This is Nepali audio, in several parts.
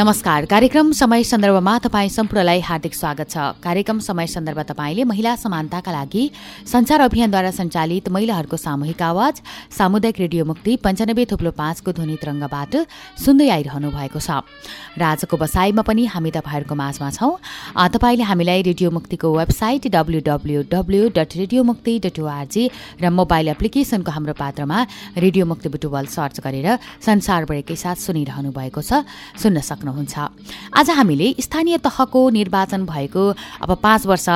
नमस्कार। कार्यक्रम समय सन्दर्भमा तपाईँ सम्पूर्णलाई हार्दिक स्वागत छ। कार्यक्रम समय सन्दर्भ तपाईँले महिला समानताका लागि संचार अभियानद्वारा सञ्चालित महिलाहरूको सामूहिक आवाज सामुदायिक रेडियो मुक्ति पञ्चानब्बे थुप्लो पाँचको ध्वनि तरङ्गबाट सुन्दै आइरहनु भएको छ। र आजको बसाइमा पनि हामी तपाईँहरूको माझमा छौँ। तपाईँले हामीलाई रेडियो मुक्तिको website W dot radio Mukti dot ORG र मोबाइल एप्लिकेसनको हाम्रो पात्रमा रेडियो मुक्ति बुटुवल सर्च गरेर संसारभरिकै साथ सुनिरहनु भएको छ। सुन्न सक्नु सक्नुहुन्छ आज हामीले स्थानीय तहको निर्वाचन भएको अब पाँच वर्ष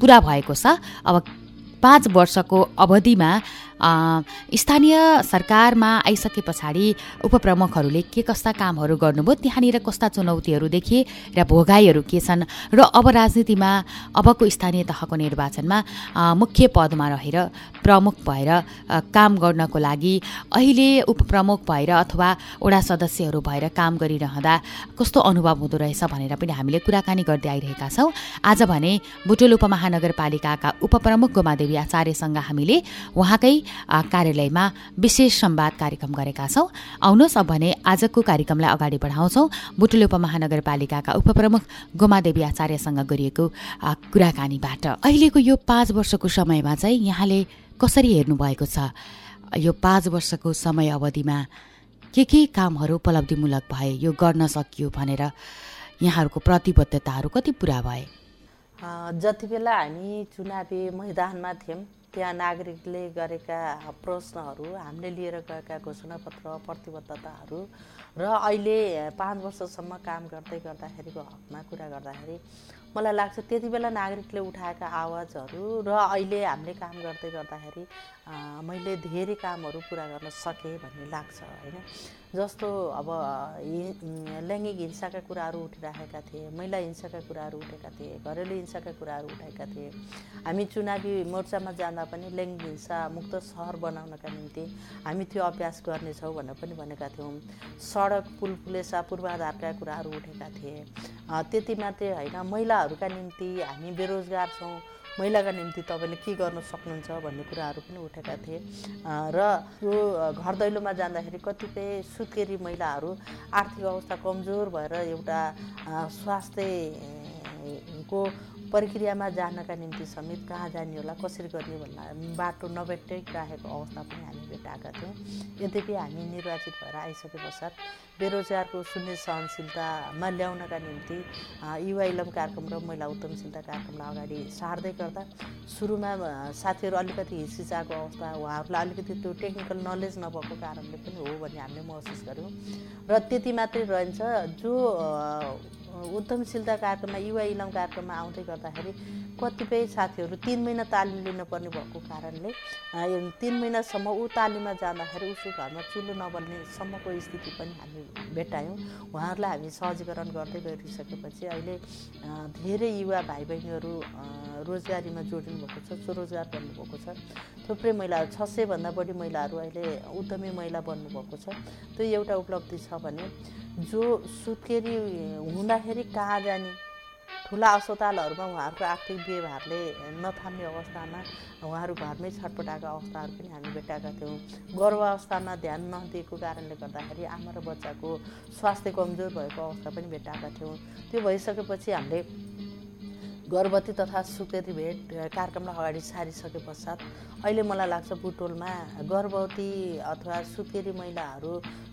पुरा भएको छ। अब पाँच वर्षको अवधिमा स्थानीय सरकारमा आइसके पछाडि उपप्रमुखहरूले के कस्ता कामहरू गर्नुभयो? त्यहाँनिर कस्ता चुनौतीहरू देखिए र भोगाईहरू के छन्? र अब राजनीतिमा अबको स्थानीय तहको निर्वाचनमा मुख्य पदमा रहेर प्रमुख भएर काम गर्नको लागि अहिले उपप्रमुख भएर अथवा वडा सदस्यहरू भएर काम गरिरहँदा कस्तो अनुभव हुँदो रहेछ भनेर पनि हामीले कुराकानी गर्दै आइरहेका छौँ। आज भने बुटोल उपमहानगरपालिकाका उपप्रमुख गोमादेवी आचार्यसँग हामीले उहाँकै कार्यालयमा विशेष संवाद कार्यक्रम गरेका छौँ। आउनुहोस् अब भने आजको कार्यक्रमलाई अगाडि बढाउँछौँ। बुटुले उपमहानगरपालिकाका उपप्रमुख गोमादेवी आचार्यसँग गरिएको कुराकानीबाट। अहिलेको यो पाँच वर्षको समयमा चाहिँ यहाँले कसरी हेर्नुभएको छ? यो पाँच वर्षको समय अवधिमा के के कामहरू उपलब्धिमूलक भए यो गर्न सकियो भनेर यहाँहरूको प्रतिबद्धताहरू कति पुरा भए? जति बेला हामी चुनावी मैदानमा थियौँ त्यहाँ नागरिकले गरेका प्रश्नहरू हामीले लिएर गएका घोषणापत्र प्रतिबद्धताहरू र अहिले पाँच वर्षसम्म काम गर्दै गर्दाखेरिको हकमा कुरा गर्दाखेरि मलाई लाग्छ त्यति बेला नागरिकले उठाएका आवाजहरू र अहिले हामीले काम गर्दै गर्दाखेरि मैले धेरै कामहरू पुरा गर्न सकेँ भन्ने लाग्छ होइन? जस्तो अब लैङ्गिक हिंसाका कुराहरू उठिराखेका थिए महिला हिंसाका कुराहरू उठेका थिए घरेलु हिंसाका कुराहरू उठाएका थिए हामी चुनावी मोर्चामा जाँदा पनि लैङ्गिक हिंसा मुक्त सहर बनाउनका निम्ति हामी त्यो अभ्यास गर्नेछौँ भनेर पनि भनेका थियौँ। सडक पुल पुलेसा पूर्वाधारका कुराहरू उठेका थिए। त्यति मात्रै होइन महिलाहरूका निम्ति हामी बेरोजगार छौँ महिलाका निम्ति तपाईँले के गर्न सक्नुहुन्छ भन्ने कुराहरू पनि उठेका थिए। र यो घर दैलोमा जाँदाखेरि कतिपय सुत्केरी महिलाहरू आर्थिक अवस्था कमजोर भएर एउटा स्वास्थ्यको प्रक्रियामा जानका निम्ति समेत कहाँ जाने होला कसरी गर्ने भन्दा बाटो नभेटिरहेको अवस्था पनि हामी भेटाएका थियौँ। यद्यपि हामी निर्वाचित भएर आइसके पश्चात बेरोजगारको शून्य सहनशीलतामा ल्याउनका निम्ति युवा इलम कार्यक्रम र महिला उद्यमशीलता कार्यक्रमलाई अगाडि सार्दै गर्दा सुरुमा साथीहरू अलिकति हिचकिचाएको अवस्था उहाँहरूलाई अलिकति त्यो टेक्निकल नलेज नभएको कारणले पनि हो भन्ने हामीले महसुस गऱ्यौँ र त्यति मात्रै रहन्छ जो उद्यमशीलता कार्यक्रममा युवा इलम कार्यक्रममा आउँदै गर्दाखेरि कतिपय साथीहरू तिन महिना तालिम लिनुपर्ने भएको कारणले तिन महिनासम्म ऊ तालिममा जाँदाखेरि उसको घरमा चुलो नबल्नेसम्मको स्थिति पनि हामी भेटायौँ उहाँहरूलाई हामी सहजीकरण गर्दै गइसकेपछि अहिले धेरै युवा भाइ बहिनीहरू रोजगारीमा जोडिनु भएको छ स्वरोजगार गर्नुभएको छ। थुप्रै महिलाहरू छ सयभन्दा बढी महिलाहरू अहिले उद्यमी महिला बन्नुभएको छ। त्यो एउटा उपलब्धि छ भने जो सुत्केरी हुँदाखेरि कहाँ जाने ठुला अस्पतालहरूमा उहाँहरूको आर्थिक व्यवहारले नथाम्ने अवस्थामा उहाँहरू घरमै छटपटाएको अवस्थाहरू पनि हामी भेटाएका थियौँ गर्भावस्थामा ध्यान नदिएको कारणले गर्दाखेरि आमा र बच्चाको स्वास्थ्य कमजोर भएको अवस्था पनि भेटाएका थियौँ त्यो भइसकेपछि हामीले गर्भवती तथा सुकेरी भेट कार्यक्रमलाई अगाडि सारिसके पश्चात अहिले मलाई लाग्छ बुटोलमा गर्भवती अथवा सुकेरी महिलाहरू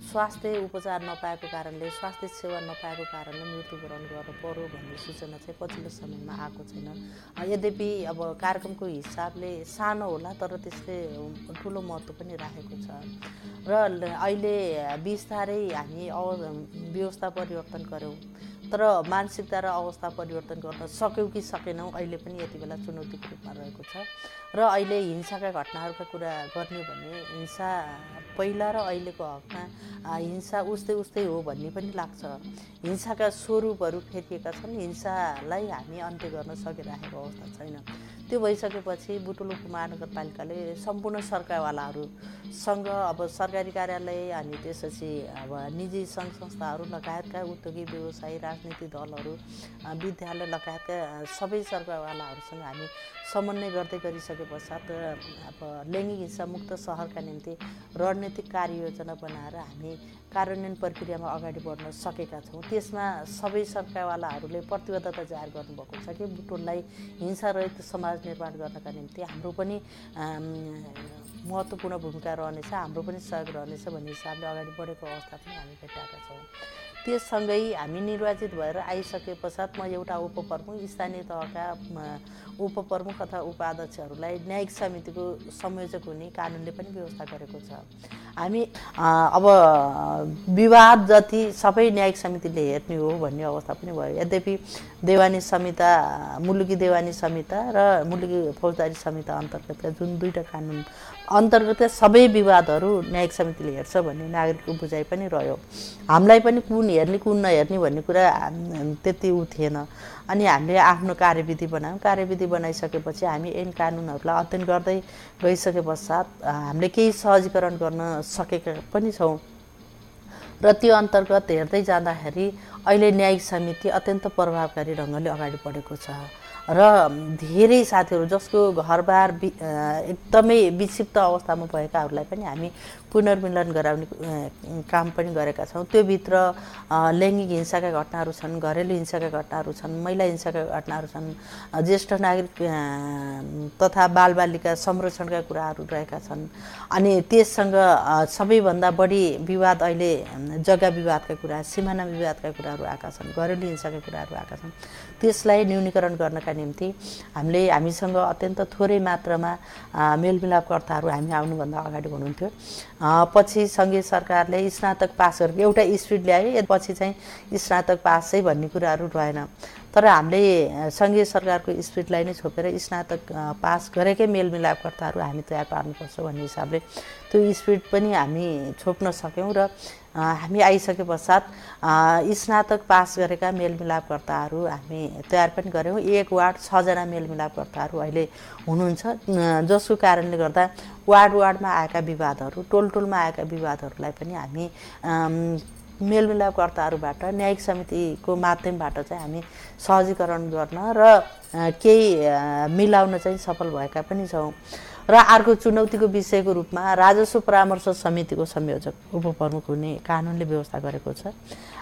स्वास्थ्य उपचार नपाएको कारणले स्वास्थ्य सेवा नपाएको कारणले मृत्युवरण गर्नु पर्यो भन्ने सूचना चाहिँ पछिल्लो समयमा आएको छैन। यद्यपि अब कार्यक्रमको हिसाबले सानो होला तर त्यसले ठुलो महत्त्व पनि राखेको छ। र अहिले बिस्तारै हामी व्यवस्था परिवर्तन गऱ्यौँ तर मानसिकता र अवस्था परिवर्तन गर्न सक्यौँ कि सकेनौँ अहिले पनि यति बेला चुनौतीको रूपमा रहेको छ। र अहिले हिंसाका घटनाहरूका कुरा गर्ने भने हिंसा पहिला र अहिलेको हकमा हिंसा उस्तै उस्तै हो भन्ने पनि लाग्छ। हिंसाका स्वरूपहरू फेरिएका छन्। हिंसालाई हामी अन्त्य गर्न सकिरहेको अवस्था छैन। त्यो भइसकेपछि बुटुल उपमहानगरपालिकाले सम्पूर्ण सरकारवालाहरूसँग अब सरकारी कार्यालय अनि त्यसपछि अब निजी सङ्घ संस्थाहरू लगायतका उद्योगी व्यवसायी राजनीतिक दलहरू विद्यालय लगायतका सबै सरकारवालाहरूसँग हामी समन्वय गर्दै गरिसके पश्चात अब लैङ्गिक हिंसा मुक्त सहरका निम्ति रणनीतिक कार्ययोजना बनाएर हामी कार्यान्वयन प्रक्रियामा अगाडि बढ्न सकेका छौँ। त्यसमा सबै सरकारवालाहरूले प्रतिबद्धता जाहेर गर्नुभएको छ कि बुटोललाई हिंसारहित समाज निर्माण गर्नका निम्ति हाम्रो पनि महत्त्वपूर्ण भूमिका रहनेछ हाम्रो पनि सहयोग रहनेछ भन्ने हिसाबले अगाडि बढेको अवस्था पनि हामी भेटाएका छौँ। त्यससँगै हामी निर्वाचित भएर आइसके पश्चात म एउटा उपप्रमुख स्थानीय तहका उपप्रमुख अथवा उपाध्यक्षहरूलाई न्यायिक समितिको संयोजक हुने कानुनले पनि व्यवस्था गरेको छ। हामी अब विवाद जति सबै न्यायिक समितिले हेर्ने हो भन्ने अवस्था पनि भयो। यद्यपि देवानी संहिता मुलुकी देवानी संहिता र मुलुकी फौजदारी संहिता अन्तर्गतका जुन दुईवटा कानुन अन्तर्गत सबै विवादहरू न्यायिक समितिले हेर्छ भन्ने नागरिकको बुझाइ पनि रह्यो। हामीलाई पनि कुन हेर्ने कुन नहेर्ने भन्ने कुरा त्यति उ थिएन। अनि हामीले आफ्नो कार्यविधि बनायौँ। कार्यविधि बनाइसकेपछि हामी ऐन कानुनहरूलाई अध्ययन गर्दै गइसके पश्चात हामीले केही सहजीकरण गर्न सकेका पनि छौँ। र त्यो अन्तर्गत हेर्दै जाँदाखेरि अहिले न्यायिक समिति अत्यन्त प्रभावकारी ढङ्गले अगाडि बढेको छ। र धेरै साथीहरू जसको घरबार एकदमै विक्षिप्त अवस्थामा भएकाहरूलाई पनि हामी पुनर्मिलन गराउने काम पनि गरेका छौँ। त्योभित्र लैङ्गिक हिंसाका घटनाहरू छन् घरेलु हिंसाका घटनाहरू छन् महिला हिंसाका घटनाहरू छन् ज्येष्ठ नागरिक तथा बालबालिका संरक्षणका कुराहरू रहेका छन्। अनि त्यससँग सबैभन्दा बढी विवाद अहिले जग्गा विवादका कुरा सिमाना विवादका कुराहरू आएका छन् घरेलु हिंसाका कुराहरू आएका छन्। त्यसलाई न्यूनीकरण गर्नका निम्ति हामीले हामीसँग अत्यन्त थोरै मात्रामा मेलमिलापकर्ताहरू हामी आउनुभन्दा अगाडि हुनुहुन्थ्यो। पछि सङ्घीय सरकारले स्नातक पास गरेको एउटा स्पिड ल्यायो पछि चाहिँ स्नातक पास भन्ने कुराहरू रहेन तर हामीले सङ्घीय सरकारको स्पिडलाई नै छोपेर स्नातक पास गरेकै मेलमिलापकर्ताहरू हामी तयार पार्नुपर्छ भन्ने हिसाबले त्यो स्पिड पनि हामी छोप्न सक्यौँ र हामी आइसके पश्चात स्नातक पास गरेका मेलमिलापकर्ताहरू हामी तयार पनि गऱ्यौँ। एक वार्ड छजना मेलमिलापकर्ताहरू अहिले हुनुहुन्छ जसको कारणले गर्दा वार्ड वार्डमा आएका विवादहरू टोल टोलमा आएका विवादहरूलाई पनि हामी मेलमिलापकर्ताहरूबाट न्यायिक समितिको माध्यमबाट चाहिँ हामी सहजीकरण गर्न र केही मिलाउन चाहिँ सफल भएका पनि छौँ। र अर्को चुनौतीको विषयको रूपमा राजस्व परामर्श समितिको संयोजक उपप्रमुख हुने कानुनले व्यवस्था गरेको छ।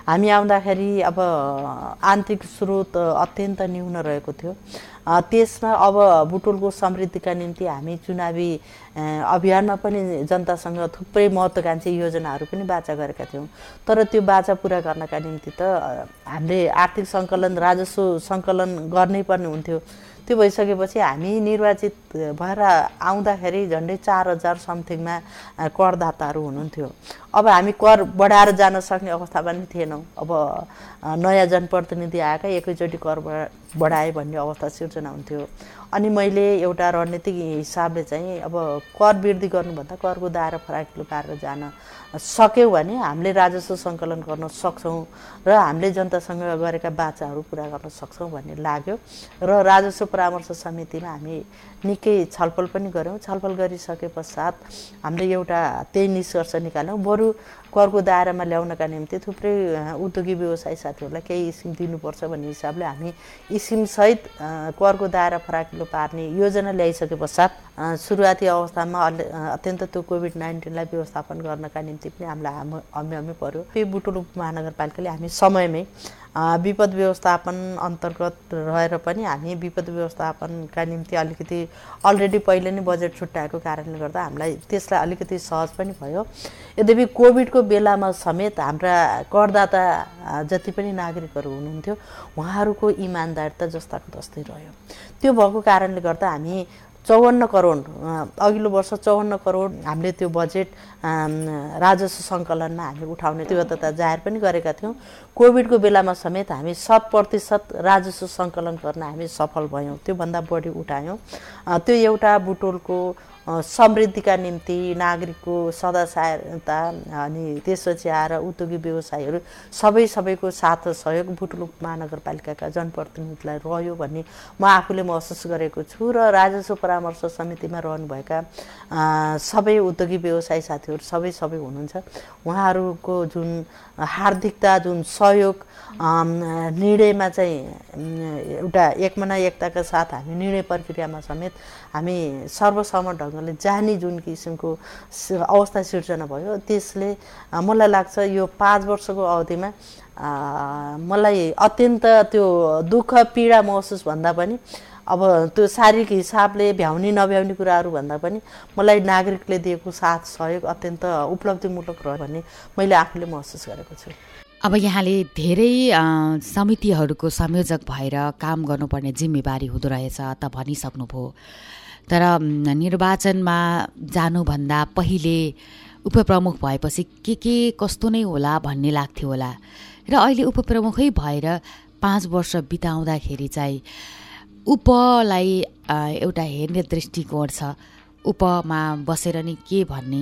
हामी आउँदाखेरि अब आन्तरिक स्रोत अत्यन्त न्यून रहेको थियो। त्यसमा अब बुटोलको समृद्धिका निम्ति हामी चुनावी अभियानमा पनि जनतासँग थुप्रै महत्त्वकाङ्क्षी योजनाहरू पनि बाचा गरेका थियौँ। तर त्यो बाचा पुरा गर्नका निम्ति त हामीले आर्थिक सङ्कलन राजस्व सङ्कलन गर्नै पर्ने हुन्थ्यो। त्यो भइसकेपछि हामी निर्वाचित भएर आउँदाखेरि झन्डै चार हजार समथिङमा करदाताहरू हुनुहुन्थ्यो। अब हामी कर बढाएर जान सक्ने अवस्था पनि थिएनौँ। अब नयाँ जनप्रतिनिधि आएका एकैचोटि कर बढाए भन्ने अवस्था सिर्जना हुन्थ्यो। अनि मैले एउटा रणनीतिक हिसाबले चाहिँ अब कर वृद्धि गर्नुभन्दा करको दायरा फराकिलो पारेर जान सक्यौँ भने हामीले राजस्व सङ्कलन गर्न सक्छौँ र हामीले जनतासँग गरेका बाचाहरू पुरा गर्न सक्छौँ भन्ने लाग्यो। र राजस्व परामर्श समितिमा हामी निकै छलफल पनि गऱ्यौँ। छलफल गरिसके पश्चात हामीले एउटा त्यही निष्कर्ष निकाल्यौँ। बरु करको दायरामा ल्याउनका निम्ति थुप्रै उद्योगी व्यवसाय साथीहरूलाई केही स्किम दिनुपर्छ भन्ने हिसाबले हामी स्किमसहित करको दायरा फराकिलो पार्ने योजना ल्याइसके पश्चात सुरुवाती अवस्थामा अत्यन्त त्यो कोभिड नाइन्टिनलाई व्यवस्थापन गर्नका निम्ति पनि हामीलाई हामी हमी हमी पऱ्यो पे बुटुल महानगरपालिकाले हामी समयमै विपद व्यवस्थापन अन्तर्गत रहेर पनि हामी विपद व्यवस्थापनका निम्ति अलिकति अलरेडी पहिले नै बजेट छुट्याएको कारणले गर्दा हामीलाई त्यसलाई अलिकति सहज पनि भयो। यद्यपि कोभिडको बेलामा समेत हाम्रा करदाता जति पनि नागरिकहरू हुनुहुन्थ्यो उहाँहरूको इमान्दारिता जस्ताको जस्तै रह्यो। त्यो भएको कारणले गर्दा हामी चौवन्न करोड अघिल्लो वर्ष चौवन्न करोड हामीले त्यो बजेट राजस्व सङ्कलनमा हामी उठाउने तीव्रता जाहेर पनि गरेका थियौँ। कोभिडको बेलामा समेत हामी शत प्रतिशत राजस्व सङ्कलन गर्न हामी सफल भयौँ। त्योभन्दा बढी उठायौँ। त्यो एउटा बुटोलको समृद्धिका निम्ति नागरिकको सदाचारता अनि त्यसपछि आएर उद्योगी व्यवसायीहरू सबै सबैको साथ सहयोग बुटुलुक महानगरपालिकाका जनप्रतिनिधिलाई रह्यो भन्ने म आफूले महसुस गरेको छु र राजस्व परामर्श समितिमा रहनुभएका सबै उद्योगी व्यवसायी साथीहरू सबै सबै हुनुहुन्छ। उहाँहरूको जुन हार्दिकता जुन सहयोग निर्णयमा चाहिँ एउटा एकमना एकताका साथ हामी निर्णय प्रक्रियामा समेत हामी सर्वसम्म ढङ्गले जाने जुन किसिमको अवस्था सिर्जना भयो त्यसले मलाई लाग्छ यो पाँच वर्षको अवधिमा मलाई अत्यन्त त्यो दुःख पीडा महसुस भन्दा पनि अब त्यो शारीरिक हिसाबले भ्याउने नभ्याउने कुराहरू भन्दा पनि मलाई नागरिकले दिएको साथ सहयोग अत्यन्त उपलब्धिमूलक रह्यो भन्ने मैले आफूले महसुस गरेको छु। अब यहाँले धेरै समितिहरूको संयोजक भएर काम गर्नुपर्ने जिम्मेवारी हुँदो रहेछ त भनिसक्नुभयो। तर निर्वाचनमा जानुभन्दा पहिले उपप्रमुख भएपछि के के कस्तो नै होला भन्ने लाग्थ्यो होला। र अहिले उपप्रमुखै भएर पाँच वर्ष बिताउँदाखेरि चाहिँ उपलाई एउटा हेर्ने दृष्टिकोण छ। उपमा बसेर नि के भन्ने?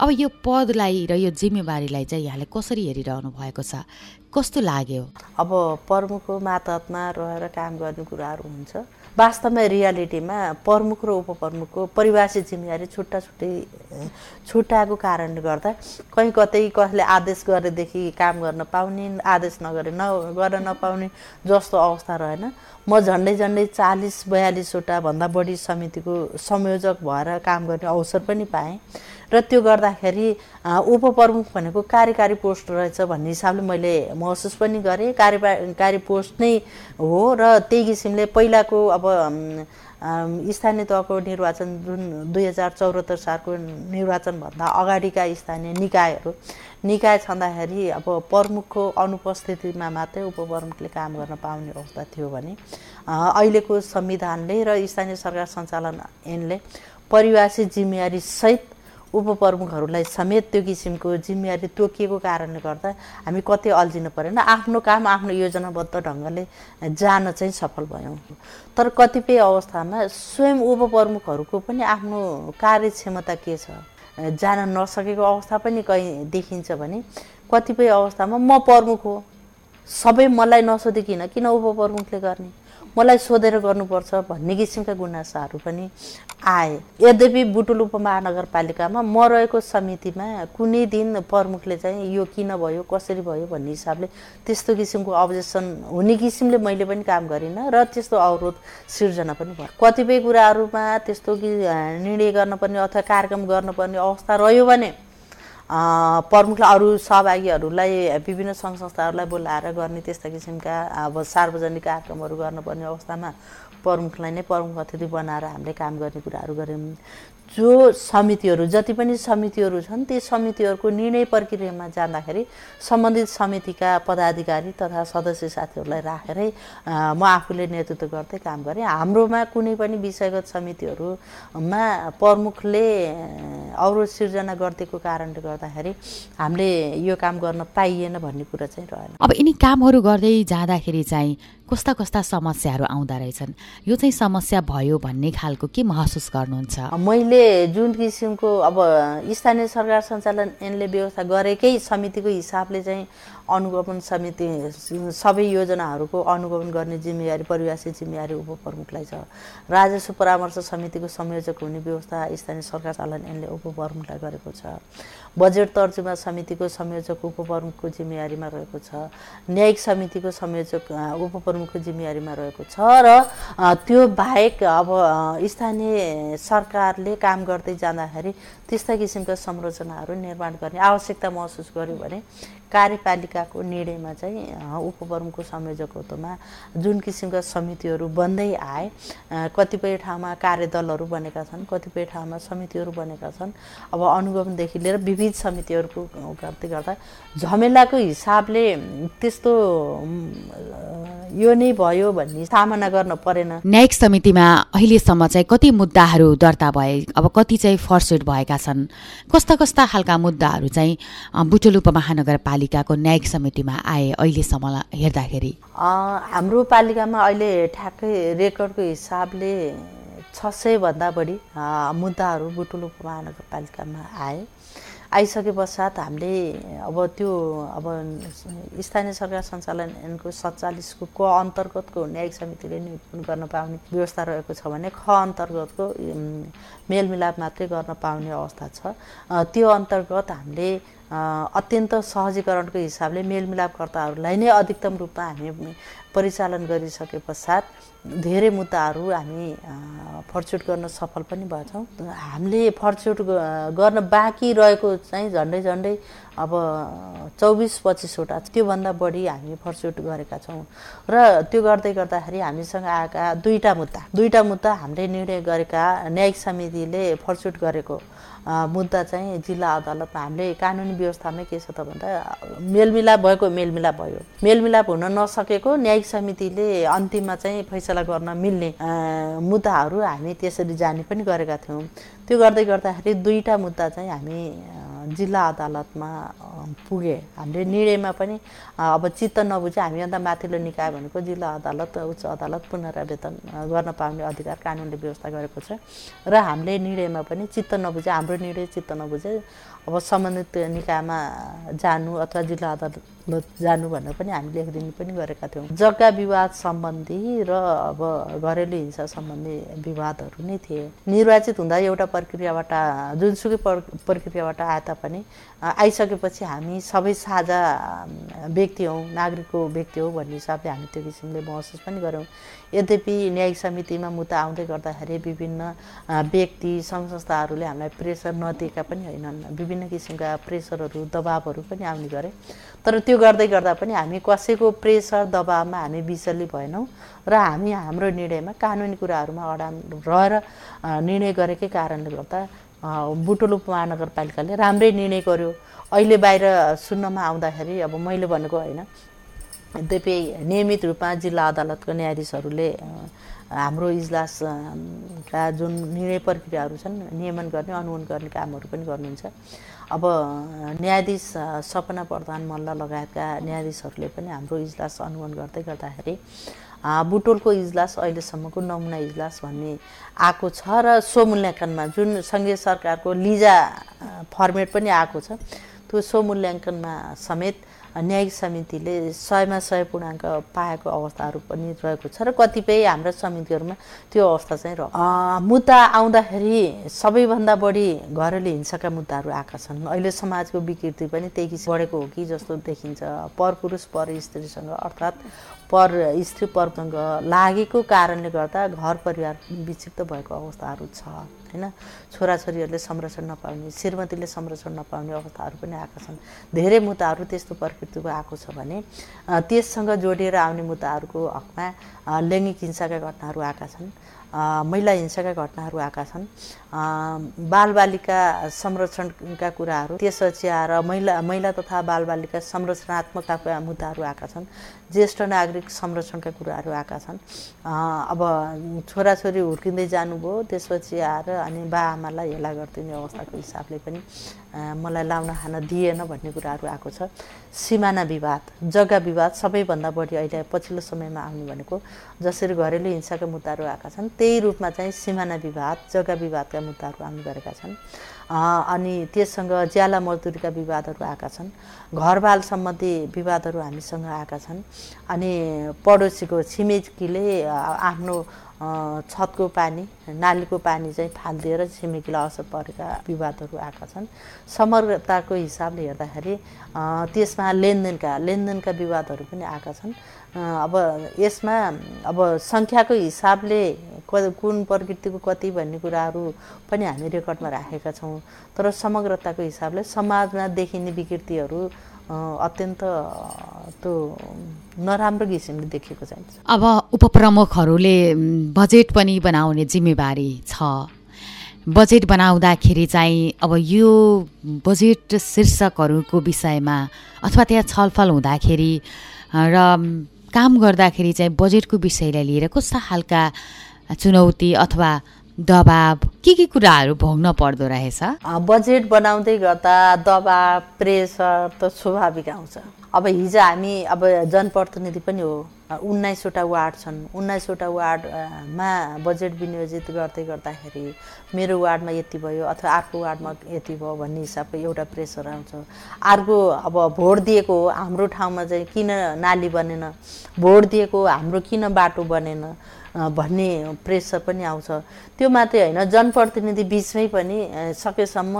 अब यो पदलाई र यो जिम्मेवारीलाई चाहिँ यहाँले कसरी हेरिरहनु भएको छ? कस्तो लाग्यो? अब प्रमुखको मातहतमा रहेर काम गर्ने कुराहरू हुन्छ। वास्तवमा रियालिटीमा प्रमुख र उपप्रमुखको परिभाषित जिम्मेवारी छुट्टा छुट्टै छुट्याएको कारणले गर्दा कहीँ कतै कसले आदेश गरेदेखि काम गर्न पाउने आदेश नगरे न गर्न नपाउने जस्तो अवस्था रहेन। म झन्डै झन्डै चालिस बयालिसवटा भन्दा बढी समितिको संयोजक भएर काम गर्ने अवसर पनि पाएँ। र त्यो गर्दाखेरि उपप्रमुख भनेको कार्यकारी पोस्ट रहेछ भन्ने हिसाबले मैले महसुस पनि गरेँ। कार्यकारी पोस्ट नै हो र त्यही किसिमले पहिलाको अब स्थानीय तहको निर्वाचन जुन दुई हजार चौहत्तर सालको निर्वाचनभन्दा अगाडिका स्थानीय निकायहरू निकाय छँदाखेरि अब प्रमुखको अनुपस्थितिमा मात्रै उपप्रमुखले काम गर्न पाउने अवस्था थियो भने अहिलेको संविधानले र स्थानीय सरकार सञ्चालन ऐनले परिभाषित जिम्मेवारी सहित उपप्रमुखहरूलाई समेत त्यो किसिमको जिम्मेवारी तोकिएको कारणले गर्दा हामी कतै अल्झिनु परेन। आफ्नो काम आफ्नो योजनाबद्ध ढङ्गले जान चाहिँ सफल भयौँ। तर कतिपय अवस्थामा स्वयं उपप्रमुखहरूको पनि आफ्नो कार्यक्षमता के छ जान नसकेको अवस्था पनि कहीँ देखिन्छ भने कतिपय अवस्थामा म प्रमुख हो सबै मलाई नसोधिकन किन उपप्रमुखले गर्ने? मलाई सोधेर गर्नुपर्छ भन्ने किसिमका गुनासाहरू पनि आए। यद्यपि बुटुल उपमहानगरपालिकामा म रहेको समितिमा कुनै दिन प्रमुखले चाहिँ यो किन भयो कसरी भयो भन्ने हिसाबले त्यस्तो किसिमको अब्जेक्सन हुने किसिमले मैले पनि काम गरिनँ र त्यस्तो अवरोध सिर्जना पनि भयो। कतिपय कुराहरूमा त्यस्तो कि निर्णय गर्नुपर्ने अथवा कार्यक्रम गर्नुपर्ने अवस्था रह्यो भने प्रमुखलाई अरू सहभागीहरूलाई विभिन्न सङ्घ संस्थाहरूलाई बोलाएर गर्ने त्यस्ता किसिमका अब सार्वजनिक कार्यक्रमहरू गर्नुपर्ने अवस्थामा प्रमुखलाई नै प्रमुख अतिथि बनाएर हामीले काम गर्ने कुराहरू गऱ्यौँ। जो समितिहरू जति पनि समितिहरू छन् ती समितिहरूको निर्णय प्रक्रियामा जाँदाखेरि सम्बन्धित समितिका पदाधिकारी तथा सदस्य साथीहरूलाई राखेरै म आफूले नेतृत्व गर्दै काम गरेँ। हाम्रोमा कुनै पनि विषयगत समितिहरूमा प्रमुखले अवरोध सिर्जना गरिदिएको कारणले गर्दाखेरि हामीले यो काम गर्न पाइएन भन्ने कुरा चाहिँ रहेन। अब यिनी कामहरू गर्दै जाँदाखेरि चाहिँ कस्ता कस्ता समस्याहरू आउँदो रहेछन्? यो चाहिँ समस्या भयो भन्ने खालको के महसुस गर्नुहुन्छ? मैले जुन किसिमको अब स्थानीय सरकार सञ्चालन ऐनले व्यवस्था गरेकै समितिको हिसाबले चाहिँ अनुगमन समिति सबै योजनाहरूको अनुगमन गर्ने जिम्मेवारी परिभाषित जिम्मेवारी उपप्रमुखलाई छ। राजस्व परामर्श समितिको संयोजक हुने व्यवस्था स्थानीय सरकार सञ्चालन ऐनले उपप्रमुखलाई गरेको छ। बजेट तर्जुमा समितिको संयोजक उपप्रमुखको जिम्मेवारीमा रहेको छ। न्यायिक समितिको संयोजक उपप्रमुखको जिम्मेवारीमा रहेको छ र त्यो बाहेक अब स्थानीय सरकारले काम गर्दै जाँदाखेरि त्यस्ता किसिमका संरचनाहरू निर्माण गर्ने आवश्यकता महसुस गर्यो भने कार्यपालिकाको निर्णयमा चाहिँ उपप्रमुखको संयोजकत्वमा जुन किसिमका समितिहरू बन्दै आए कतिपय ठाउँमा कार्यदलहरू बनेका छन् कतिपय ठाउँमा समितिहरू बनेका छन् अब अनुगमनदेखि लिएर विविध समितिहरूको गर्दै गर्दा झमेलाको हिसाबले त्यस्तो यो नै भयो भन्ने सामना गर्न परेन। न्यायिक समितिमा अहिलेसम्म चाहिँ कति मुद्दाहरू दर्ता भए अब कति चाहिँ फर्सेट भएका छन् कस्ता कस्ता खालका मुद्दाहरू चाहिँ बुटोल उपमहानगरपालिकाको न्यायिक समितिमा आए अहिलेसम्म हेर्दाखेरि? हाम्रो पालिकामा अहिले ठ्याक्कै रेकर्डको हिसाबले छ सयभन्दा बढी मुद्दाहरू बुटुल उपमहानगरपालिकामा आए। आइसके पश्चात हामीले अब त्यो अब स्थानीय सरकार सञ्चालनको सत्तालिसको क अन्तर्गतको न्यायिक समितिले निरूपण गर्न पाउने व्यवस्था रहेको छ भने ख अन्तर्गतको मेलमिलाप मात्रै गर्न पाउने अवस्था छ। त्यो अन्तर्गत हामीले अत्यन्त सहजीकरणको हिसाबले मेलमिलापकर्ताहरूलाई नै अधिकतम रूपमा हामी परिचालन गरिसके पश्चात धेरै मुद्दाहरू हामी फर्चुट गर्न सफल पनि भएछौँ। हामीले फर्चुट गर्न बाँकी रहेको चाहिँ झन्डै झन्डै अब चौबिस पच्चिसवटा त्योभन्दा बढी हामी फर्चुट गरेका छौँ। र त्यो गर्दै गर्दाखेरि हामीसँग आएका दुईवटा मुद्दा दुईवटा मुद्दा हामीले निर्णय गरेका न्यायिक समितिले फर्चुट गरेको। मुद्दा चाहिँ जिल्ला अदालतमा हामीले कानुनी व्यवस्थामै के छ त भन्दा मेलमिलाप भएको मेलमिलाप भयो। मेलमिलाप हुन नसकेको न्यायिक समितिले अन्तिममा चाहिँ फैसला गर्न मिल्ने मुद्दाहरू हामी त्यसरी जाने पनि गरेका थियौँ। त्यो गर्दै गर्दाखेरि दुईवटा मुद्दा चाहिँ हामी जिल्ला अदालतमा पुगे. हामीले निर्णयमा पनि अब चित्त नबुझे हामीभन्दा माथिल्लो निकाय भनेको जिल्ला अदालत उच्च अदालत पुनरावेदन गर्न पाउने अधिकार कानुनले व्यवस्था गरेको छ। र हामीले निर्णयमा पनि चित्त नबुझे हाम्रो निर्णय चित्त नबुझे। अब सम्बन्धित निकायमा जानु अथवा जिल्ला अदालत जानु भनेर पनि हामी लेखिदिने पनि गरेका थियौँ। जग्गा विवाद सम्बन्धी र अब घरेलु हिंसा सम्बन्धी विवादहरू नै थिए। निर्वाचित हुँदा एउटा प्रक्रियाबाट जुनसुकै प्रक्रियाबाट आए तापनि आइसकेपछि हामी सबै साझा व्यक्ति हौँ नागरिकको व्यक्ति हौ भन्ने हिसाबले हामी त्यो किसिमले महसुस पनि गऱ्यौँ। यद्यपि न्यायिक समितिमा मुद्दा आउँदै गर्दाखेरि विभिन्न व्यक्ति सङ्घ संस्थाहरूले हामीलाई प्रेसर नदिएका पनि होइनन्। विभिन्न किसिमका प्रेसरहरू दबावहरू पनि आउने गरे। तर त्यो गर्दै गर्दा पनि हामी कसैको प्रेसर दबावमा हामी विचल्ली भएनौँ र हामी हाम्रो निर्णयमा कानुनी कुराहरूमा अडान रहेर निर्णय गरेकै कारणले गर्दा बुटोल उपमहानगरपालिकाले राम्रै निर्णय गर्यो। अहिले बाहिर सुन्नमा आउँदाखेरि अब मैले भनेको होइन यद्यपि नियमित रूपमा जिल्ला अदालतको न्यायाधीशहरूले हाम्रो इजलासका जुन निर्णय प्रक्रियाहरू छन् नियमन गर्ने अनुमोदन गर्ने कामहरू पनि गर्नुहुन्छ। अब न्यायाधीश सपना प्रधान मल्ल लगायतका न्यायाधीशहरूले पनि हाम्रो इजलास अनुमोदन गर्दै गर्दाखेरि बुटोलको इजलास अहिलेसम्मको नमुना इजलास भन्ने आएको छ र स्वमूल्याङ्कनमा जुन सङ्घीय सरकारको लिजा फर्मेट पनि आएको छ त्यो स्वमूल्याङ्कनमा समेत न्यायिक समितिले सयमा सय पूर्णाङ्क पाएको अवस्थाहरू पनि रहेको छ र कतिपय हाम्रा समितिहरूमा त्यो अवस्था चाहिँ रह मुद्दा आउँदाखेरि सबैभन्दा बढी घरेलु हिंसाका मुद्दाहरू आएका छन्। अहिले समाजको विकृति पनि त्यही किसिम बढेको हो कि जस्तो देखिन्छ। पर पुरुष पर स्त्रीसँग अर्थात् पर स्त्री परसँग लागेको कारणले गर्दा घर परिवार विक्षिप्त भएको अवस्थाहरू छ होइन? छोराछोरीहरूले संरक्षण नपाउने श्रीमतीले संरक्षण नपाउने अवस्थाहरू पनि आएका छन्। धेरै मुद्दाहरू त्यस्तो प्रकृतिको आएको छ भने त्यससँग जोडिएर आउने मुद्दाहरूको हकमा लैङ्गिक हिंसाका घटनाहरू आएका छन्। महिला हिंसाका घटनाहरू आएका छन्। बालबालिका संरक्षणका कुराहरू त्यसपछि आएर महिला महिला तथा बालबालिका संरक्षणात्मकका मुद्दाहरू आएका छन्। ज्येष्ठ नागरिक संरक्षणका कुराहरू आएका छन्। अब छोराछोरी हुर्किँदै जानुभयो त्यसपछि आएर अनि बा आमालाई हेला गरिदिने अवस्थाको हिसाबले पनि मलाई लाउन खान दिएन भन्ने कुराहरू आएको छ। सिमाना विवाद जग्गा विवाद सबैभन्दा बढी अहिले पछिल्लो समयमा आउने भनेको जसरी घरेलु हिंसाका मुद्दाहरू आएका छन् त्यही रूपमा चाहिँ सिमाना विवाद जग्गा विवादका मुद्दाहरू आउने गरेका छन्। अनि त्यससँग ज्याला मजदुरीका विवादहरू आएका छन्। घरबाल सम्बन्धी विवादहरू हामीसँग आएका छन्। अनि पडोसीको छिमेकीले आफ्नो छतको पानी नालीको पानी चाहिँ फालिदिएर छिमेकीलाई असर परेका विवादहरू आएका छन्। समग्रताको हिसाबले हेर्दाखेरि त्यसमा लेनदेनका लेनदेनका विवादहरू पनि आएका छन्। अब यसमा अब सङ्ख्याको हिसाबले कुन प्रकृतिको कति भन्ने कुराहरू पनि हामी रेकर्डमा राखेका छौँ। तर समग्रताको हिसाबले समाजमा देखिने विकृतिहरू अत्यन्त त्यो नराम्रो किसिमले देखेको चाहिन्छ अब उपप्रमुखहरूले बजेट पनि बनाउने जिम्मेवारी छ। बजेट बनाउँदाखेरि चाहिँ अब यो बजेट शीर्षकहरूको विषयमा अथवा त्यहाँ छलफल हुँदाखेरि र काम गर्दाखेरि चाहिँ बजेटको विषयलाई लिएर कस्ता खालका चुनौती अथवा दबाब के के कुराहरू भोग्न पर्दो रहेछ? बजेट बनाउँदै गर्दा दबाब प्रेसर त स्वाभाविक आउँछ। अब हिजो हामी अब जनप्रतिनिधि पनि हो। उन्नाइसवटा वार्ड छन्। उन्नाइसवटा वार्डमा बजेट विनियोजित गर्दै गर्दाखेरि मेरो वार्डमा यति भयो अथवा अर्को वार्डमा यति भयो भन्ने हिसाबको एउटा प्रेसर आउँछ। अर्को अब भोट दिएको हाम्रो ठाउँमा चाहिँ किन नाली बनेन? भोट दिएको हाम्रो किन बाटो बनेन? भन्ने प्रेसर पनि आउँछ। त्यो मात्रै होइन जनप्रतिनिधि बिचमै पनि सकेसम्म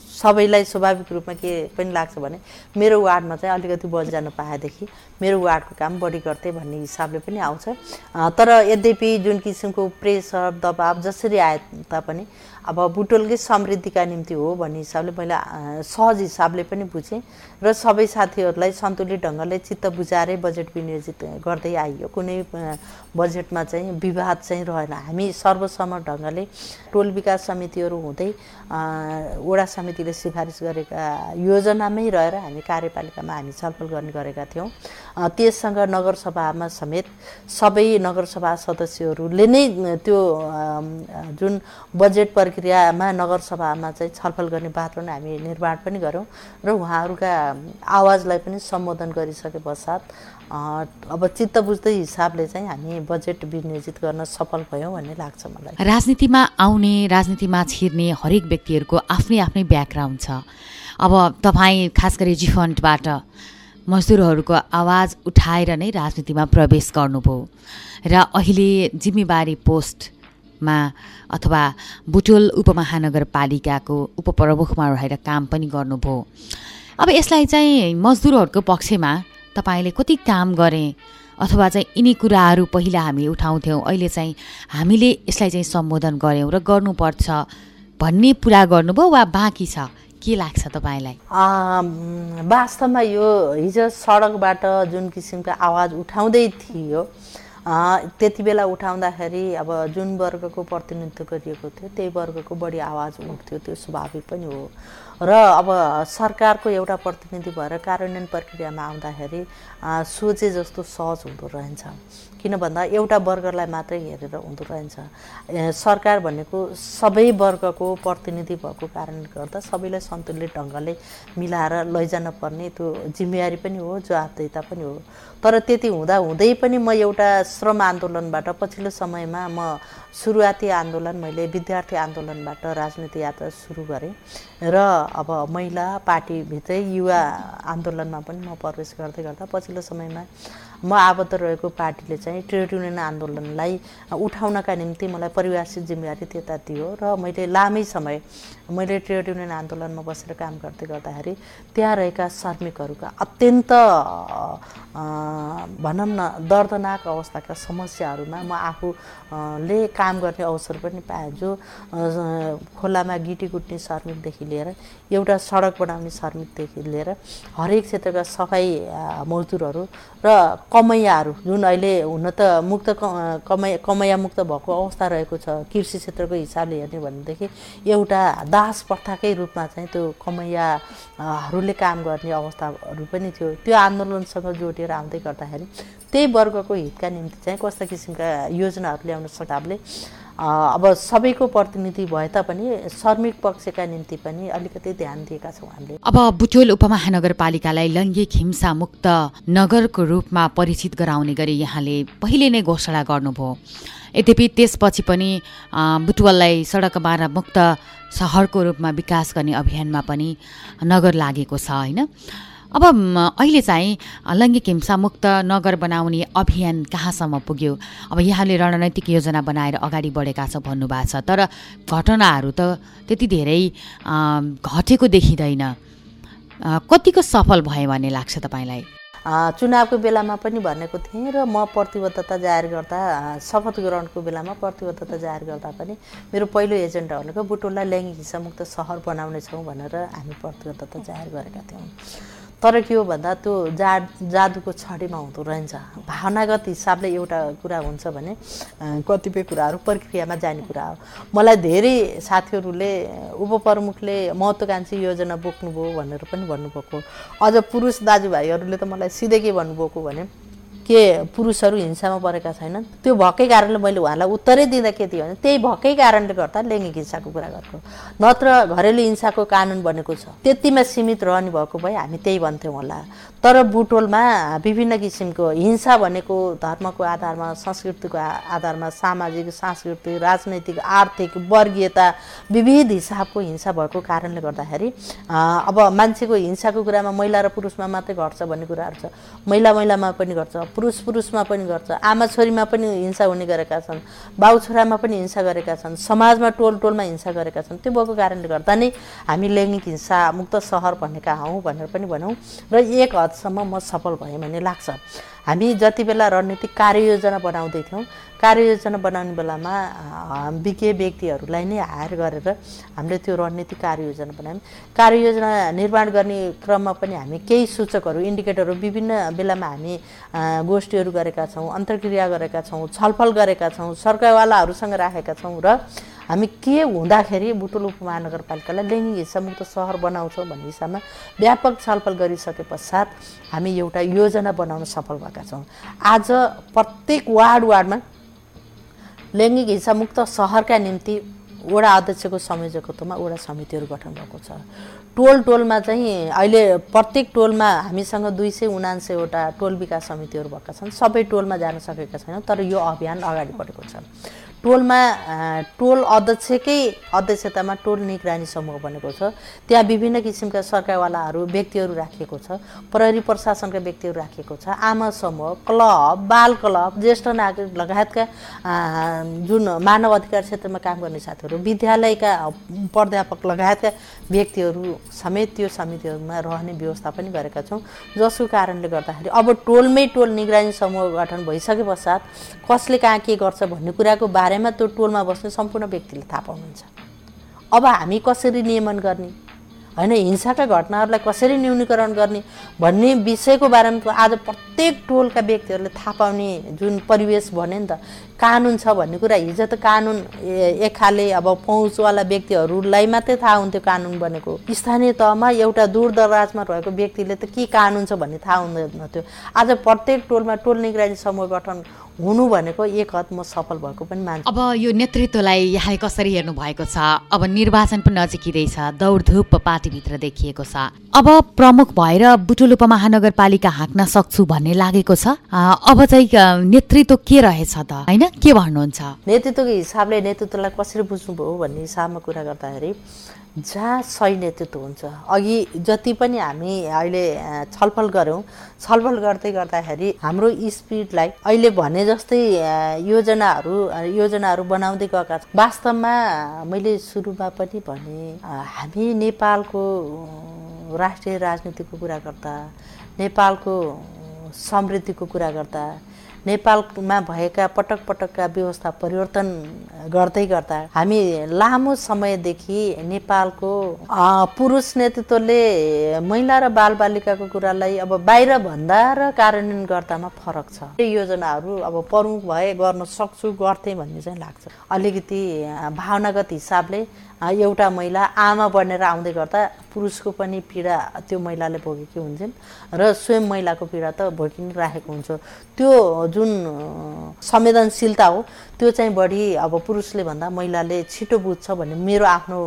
सबैलाई स्वाभाविक रूपमा के पनि लाग्छ भने मेरो वार्डमा चाहिँ अलिकति बजान पाएदेखि मेरो वार्डको काम बढी गर्थे भन्ने हिसाबले पनि आउँछ। तर यद्यपि जुन किसिमको प्रेसर दबाब जसरी आए तापनि अब बुटोलकै समृद्धिका निम्ति हो भन्ने हिसाबले मैले सहज हिसाबले पनि बुझेँ। र सबै साथीहरूलाई सन्तुलित ढङ्गले चित्त बुझाएरै बजेट विनियोजित गर्दै आइयो। कुनै बजेटमा चाहिँ विवाद चाहिँ रहेन। हामी सर्वसम्मत ढङ्गले टोल विकास समितिहरू हुँदै वडा समितिले सिफारिस गरेका योजनामै रहेर हामी कार्यपालिकामा हामी छलफल गर्ने गरेका थियौँ। त्यससँग नगरसभामा समेत सबै नगरसभा सदस्यहरूले नै त्यो जुन बजेट प्रक्रियामा नगरसभामा चाहिँ छलफल गर्ने वातावरण हामी निर्माण पनि गऱ्यौँ। र उहाँहरूका आवाजलाई पनि सम्बोधन गरिसके पश्चात अब चित्त बुझ्दै हिसाबले चाहिँ हामी बजेट विनियोजित गर्न सफल भयौँ भन्ने लाग्छ मलाई। राजनीतिमा आउने राजनीतिमा छिर्ने हरेक व्यक्तिहरूको आफ्नै आफ्नै ब्याकग्राउन्ड छ। अब तपाईँ खास गरी जिफन्टबाट मजदुरहरूको आवाज उठाएर नै राजनीतिमा प्रवेश गर्नुभयो र अहिले जिम्मेवारी पोस्टमा अथवा बुटोल उपमहानगरपालिकाको उपप्रमुखमा रहेर काम पनि गर्नुभयो। अब यसलाई चाहिँ मजदुरहरूको पक्षमा तपाईँले कति काम गरेँ अथवा चाहिँ यिनी कुराहरू पहिला हामी उठाउँथ्यौँ अहिले चाहिँ हामीले यसलाई चाहिँ सम्बोधन गऱ्यौँ र गर्नुपर्छ भन्ने पुरा गर्नुभयो वा बाँकी छ? के लाग्छ तपाईँलाई? वास्तवमा यो हिजो सडकबाट जुन किसिमको आवाज उठाउँदै थियो त्यति बेला उठाउँदाखेरि अब जुन वर्गको प्रतिनिधित्व गरिएको थियो त्यही वर्गको बढी आवाज उठ्थ्यो त्यो स्वाभाविक पनि हो। र अब सरकारको एउटा प्रतिनिधि भएर कार्यान्वयन प्रक्रियामा आउँदाखेरि सोचे जस्तो सहज हुँदो रहेछ किन भन्दा एउटा वर्गलाई मात्रै हेरेर हुँदो रहेछ। सरकार भनेको सबै वर्गको प्रतिनिधि भएको कारणले गर्दा सबैलाई सन्तुलित ढङ्गले मिलाएर लैजान पर्ने त्यो जिम्मेवारी पनि हो जवाबदेता पनि हो। तर त्यति हुँदा हुँदै पनि म एउटा श्रम आन्दोलनबाट पछिल्लो समयमा म सुरुवाती आन्दोलन मैले विद्यार्थी आन्दोलनबाट राजनीति यात्रा सुरु गरेँ र अब महिला पार्टीभित्रै युवा आन्दोलनमा पनि म प्रवेश गर्दै गर्दा पछिल्लो समयमा म आबद्ध रहेको पार्टीले चाहिँ ट्रेड युनियन आन्दोलनलाई उठाउनका निम्ति मलाई परिभाषित जिम्मेवारी त्यता दियो र मैले लामै समय मैले ट्रेड युनियन आन्दोलनमा बसेर काम गर्दै गर्दाखेरि त्यहाँ रहेका श्रमिकहरूका अत्यन्त भनौँ न दर्दनाक अवस्थाका समस्याहरूमा म आफूले काम गर्ने अवसर पनि पाएँ जो खोलामा गिटी कुट्ने श्रमिकदेखि लिएर एउटा सडक बनाउने श्रमिकदेखि लिएर हरेक क्षेत्रका सफाइ मजदुरहरू र कमैयाहरू जुन अहिले हुन त मुक्त कमै कमैया मुक्त भएको अवस्था रहेको छ कृषि क्षेत्रको हिसाबले हेर्ने भनेदेखि एउटा दास प्रथाकै रूपमा चाहिँ त्यो कमैयाहरूले काम गर्ने अवस्थाहरू पनि थियो। त्यो आन्दोलनसँग जोडेर आउँदै गर्दाखेरि त्यही वर्गको हितका निम्ति चाहिँ कस्ता किसिमका योजनाहरू ल्याउन सकाबले अब सबैको प्रतिनिधि भए तापनि श्रमिक पक्षका निम्ति पनि अलिकति ध्यान दिएका छौँ हामीले। अब बुटोल उपमहानगरपालिकालाई लैङ्गिक हिंसा मुक्त नगरको रूपमा परिचित गराउने गरी यहाँले पहिले नै घोषणा गर्नुभयो। यद्यपि त्यसपछि पनि बुटवललाई सडक बाह्र मुक्त सहरको रूपमा विकास गर्ने अभियानमा पनि नगर लागेको छ होइन? अब अहिले चाहिँ लैङ्गिक हिंसामुक्त नगर बनाउने अभियान कहाँसम्म पुग्यो? अब यहाँले रणनैतिक योजना बनाएर अगाडि बढेका छ भन्नुभएको छ तर घटनाहरू त त्यति धेरै घटेको देखिँदैन। कतिको सफल भयो भन्ने लाग्छ तपाईँलाई? चुनावको बेलामा पनि भनेको थिएँ र म प्रतिबद्धता जाहेर गर्दा शपथ ग्रहणको बेलामा प्रतिबद्धता जाहेर गर्दा पनि मेरो पहिलो एजेन्डा भनेको बुटोललाई लैङ्गिक हिंसामुक्त सहर बनाउनेछौँ भनेर हामी प्रतिबद्धता जाहेर गरेका थियौँ। तर के हो भन्दा त्यो जा जादुको छडीमा हुँदो रहन्छ भावनागत हिसाबले एउटा कुरा हुन्छ भने कतिपय कुराहरू प्रक्रियामा जाने कुरा हो। मलाई धेरै साथीहरूले उपप्रमुखले महत्त्वकाङ्क्षी योजना बोक्नुभयो भनेर पनि भन्नुभएको अझ पुरुष दाजुभाइहरूले त मलाई सिधै के भन्नुभएको भने के पुरुषहरू हिंसामा परेका छैनन्। त्यो भएकै कारणले मैले उहाँलाई उत्तरै दिँदा के थियो भने त्यही भएकै कारणले गर्दा लैङ्गिक हिंसाको कुरा गरेको। नत्र घरेलु हिंसाको कानुन बनेको छ। त्यतिमा सीमित रहने भएको भए हामी त्यही भन्थ्यौँ होला। तर बुटोलमा विभिन्न किसिमको हिंसा भनेको धर्मको आधारमा संस्कृतिको आधारमा सामाजिक सांस्कृतिक राजनैतिक आर्थिक वर्गीयता विविध हिसाबको हिंसा भएको कारणले गर्दाखेरि अब मान्छेको हिंसाको कुरामा महिला र पुरुषमा मात्रै घट्छ भन्ने कुराहरू छ। महिला महिलामा पनि गर्छ पुरुष पुरुषमा पनि गर्छ आमा छोरीमा पनि हिंसा हुने गरेका छन् बाउ छोरामा पनि हिंसा गरेका छन् समाजमा टोल टोलमा हिंसा गरेका छन् त्यो भएको कारणले गर्दा नै हामी लैङ्गिक हिंसा मुक्त सहर भनेका हौँ भनेर पनि भनौँ र एक हदसम्म म सफल भएँ भन्ने लाग्छ। हामी जति बेला रणनीतिक कार्ययोजना बनाउँदैथ्यौँ कार्ययोजना बनाउने बेलामा विज्ञ व्यक्तिहरूलाई नै हायर गरेर हामीले त्यो रणनीतिक कार्ययोजना बनायौँ। कार्ययोजना निर्माण गर्ने क्रममा पनि हामी केही सूचकहरू इन्डिकेटरहरू विभिन्न बेलामा हामी गोष्ठीहरू गरेका छौँ अन्तर्क्रिया गरेका छौँ छलफल गरेका छौँ सरकारवालाहरूसँग राखेका छौँ र हामी के हुँदाखेरि बुटोल उपमहानगरपालिकालाई लैङ्गिक हिंसामुक्त सहर बनाउँछौँ भन्ने हिसाबमा व्यापक छलफल गरिसके पश्चात हामी एउटा योजना बनाउन सफल भएका छौँ। आज प्रत्येक वार्ड वार्डमा लैङ्गिक हिंसामुक्त सहरका निम्ति वडा अध्यक्षको संयोजकत्वमा वडा समितिहरू गठन भएको छ। टोल टोलमा चाहिँ अहिले प्रत्येक टोलमा हामीसँग दुई सय उनान्सयवटा टोल विकास समितिहरू भएका छन्। सबै टोलमा जान सकेका छैनौँ तर यो अभियान अगाडि बढेको छ। टोलमा टोल अध्यक्षकै अध्यक्षतामा टोल निगरानी समूह बनेको छ। त्यहाँ विभिन्न किसिमका सरकारवालाहरू व्यक्तिहरू राखिएको छ। प्रहरी प्रशासनका व्यक्तिहरू राखिएको छ। आमा समूह क्लब बाल क्लब ज्येष्ठ नागरिक लगायतका जुन मानव अधिकार क्षेत्रमा काम गर्ने साथीहरू विद्यालयका प्राध्यापक लगायतका व्यक्तिहरू समेत त्यो समितिहरूमा रहने व्यवस्था पनि गरेका छौँ। जसको कारणले गर्दाखेरि अब टोलमै टोल निगरानी समूह गठन भइसके पश्चात कसले कहाँ के गर्छ भन्ने कुराको बारेमा त्यो टोलमा बस्ने सम्पूर्ण व्यक्तिले थाहा पाउनुहुन्छ। अब हामी कसरी नियमन गर्ने? होइन हिंसाका घटनाहरूलाई कसरी न्यूनीकरण गर्ने भन्ने विषयको बारेमा आज प्रत्येक टोलका व्यक्तिहरूले थाहा पाउने जुन परिवेश भन्यो नि त कानुन छ भन्ने कुरा हिजो त कानुन एक अब पहुँचवाला व्यक्तिहरूलाई मात्रै थाहा हुन्थ्यो कानुन बनेको स्थानीय तहमा एउटा दूर दराजमा रहेको व्यक्तिले त के कानुन छ भन्ने थाहा हुँदैन थियो। आज प्रत्येक टोलमा टोल निगरानी समूह गठन हुनु भनेको एक हद म सफल भएको पनि मान्छु। अब यो नेतृत्वलाई यहाँले कसरी हेर्नु भएको छ? अब निर्वाचन पनि नजिकिँदैछ दौडधुप पार्टीभित्र देखिएको छ। अब प्रमुख भएर बुटुल उपमहानगरपालिका हाँक्न सक्छु भन्ने लागेको छ। अब चाहिँ नेतृत्व के रहेछ त? होइन? के भन्नुहुन्छ? नेतृत्वको हिसाबले नेतृत्वलाई कसरी बुझ्नुभयो भन्ने हिसाबमा कुरा गर्दाखेरि जहाँ सही नेतृत्व हुन्छ। अघि जति पनि हामी अहिले छलफल गऱ्यौँ छलफल गर्दै गर्दाखेरि हाम्रो स्पिडलाई अहिले भने जस्तै योजनाहरू योजनाहरू बनाउँदै गएका छौँ। वास्तवमा मैले सुरुमा पनि भने हामी नेपालको राष्ट्रिय राजनीतिको कुरा गर्दा नेपालको समृद्धिको कुरा गर्दा नेपालमा भएका पटक पटकका व्यवस्था परिवर्तन गर्दै गर्दा हामी लामो समयदेखि नेपालको पुरुष नेतृत्वले महिला र बालबालिकाको कुरालाई अब बाहिर भन्दा र कार्यान्वयन गर्दामा फरक छ। योजनाहरू अब प्रमुख भए गर्न सक्छु गर्थेँ भन्ने चाहिँ लाग्छ। अलिकति भावनागत हिसाबले एउटा महिला आमा बनेर आउँदै गर्दा पुरुषको पनि पीडा त्यो महिलाले भोगेकी हुन्छन् र स्वयं महिलाको पीडा त भोगि नै राखेको हुन्छ। त्यो जुन संवेदनशीलता हो त्यो चाहिँ बढी अब पुरुषले भन्दा महिलाले छिटो बुझ्छ भन्ने मेरो आफ्नो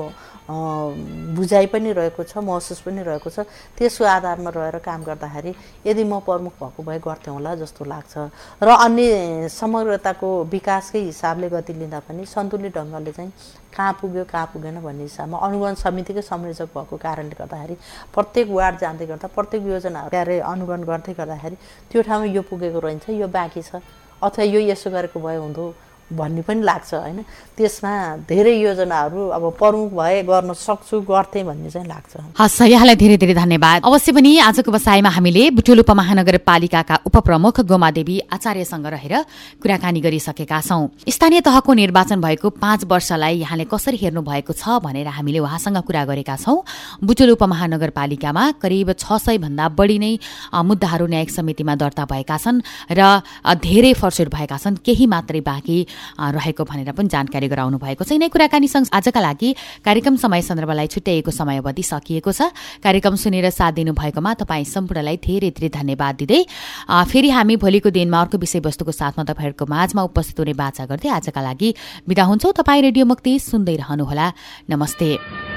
बुझाइ पनि रहेको छ महसुस पनि रहेको छ। त्यसको आधारमा रहेर काम गर्दाखेरि यदि म प्रमुख भएको भए गर्थेँ होला जस्तो लाग्छ। र अन्य समग्रताको विकासकै हिसाबले गति लिँदा पनि सन्तुलित ढङ्गले चाहिँ कहाँ पुग्यो कहाँ पुगेन भन्ने हिसाबमा अनुगमन समितिकै संयोजक भएको कारणले गर्दाखेरि प्रत्येक वार्ड जाँदै गर्दा प्रत्येक योजनाहरू अनुगमन गर्दै गर्दाखेरि त्यो ठाउँमा यो पुगेको रहन्छ यो बाँकी छ। अथवा यो यसो गरेको भए हुँदो। भन्ने पनि लाग्छ होइन? त्यसमा धेरै योजनाहरू अब प्रमुख भए गर्न सक्छु गर्थेँ भन्ने चाहिँ लाग्छ। हस् यहाँलाई धेरै धेरै धन्यवाद। अवश्य पनि आजको बसाइमा हामीले बुटोल उपमहानगरपालिकाका उपप्रमुख गोमादेवी आचार्यसँग रहेर कुराकानी गरिसकेका छौँ। स्थानीय तहको निर्वाचन भएको पाँच वर्षलाई यहाँले कसरी हेर्नु भएको छ भनेर हामीले उहाँसँग कुरा गरेका छौँ। बुटोल उपमहानगरपालिकामा करिब छ सय भन्दा बढी नै मुद्दाहरू न्यायिक समितिमा दर्ता भएका छन् र धेरै फर्सेट भएका छन्। केही मात्रै बाँकी रहेको भनेर पनि जानकारी गराउनु भएको छ यिनै कुराकानीसँग आजका लागि कार्यक्रम समय सन्दर्भलाई छुट्याइएको समयावधि सकिएको छ। कार्यक्रम सुनेर साथ दिनुभएकोमा तपाईँ सम्पूर्णलाई धेरै धेरै धन्यवाद दिँदै फेरि हामी भोलिको दिनमा अर्को विषयवस्तुको साथमा तपाईँहरूको माझमा उपस्थित हुने बाचा गर्दै आजका लागि बिदा हुन्छौँ। तपाईँ रेडियो मुक्ति सुन्दै रहनुहोला। नमस्ते।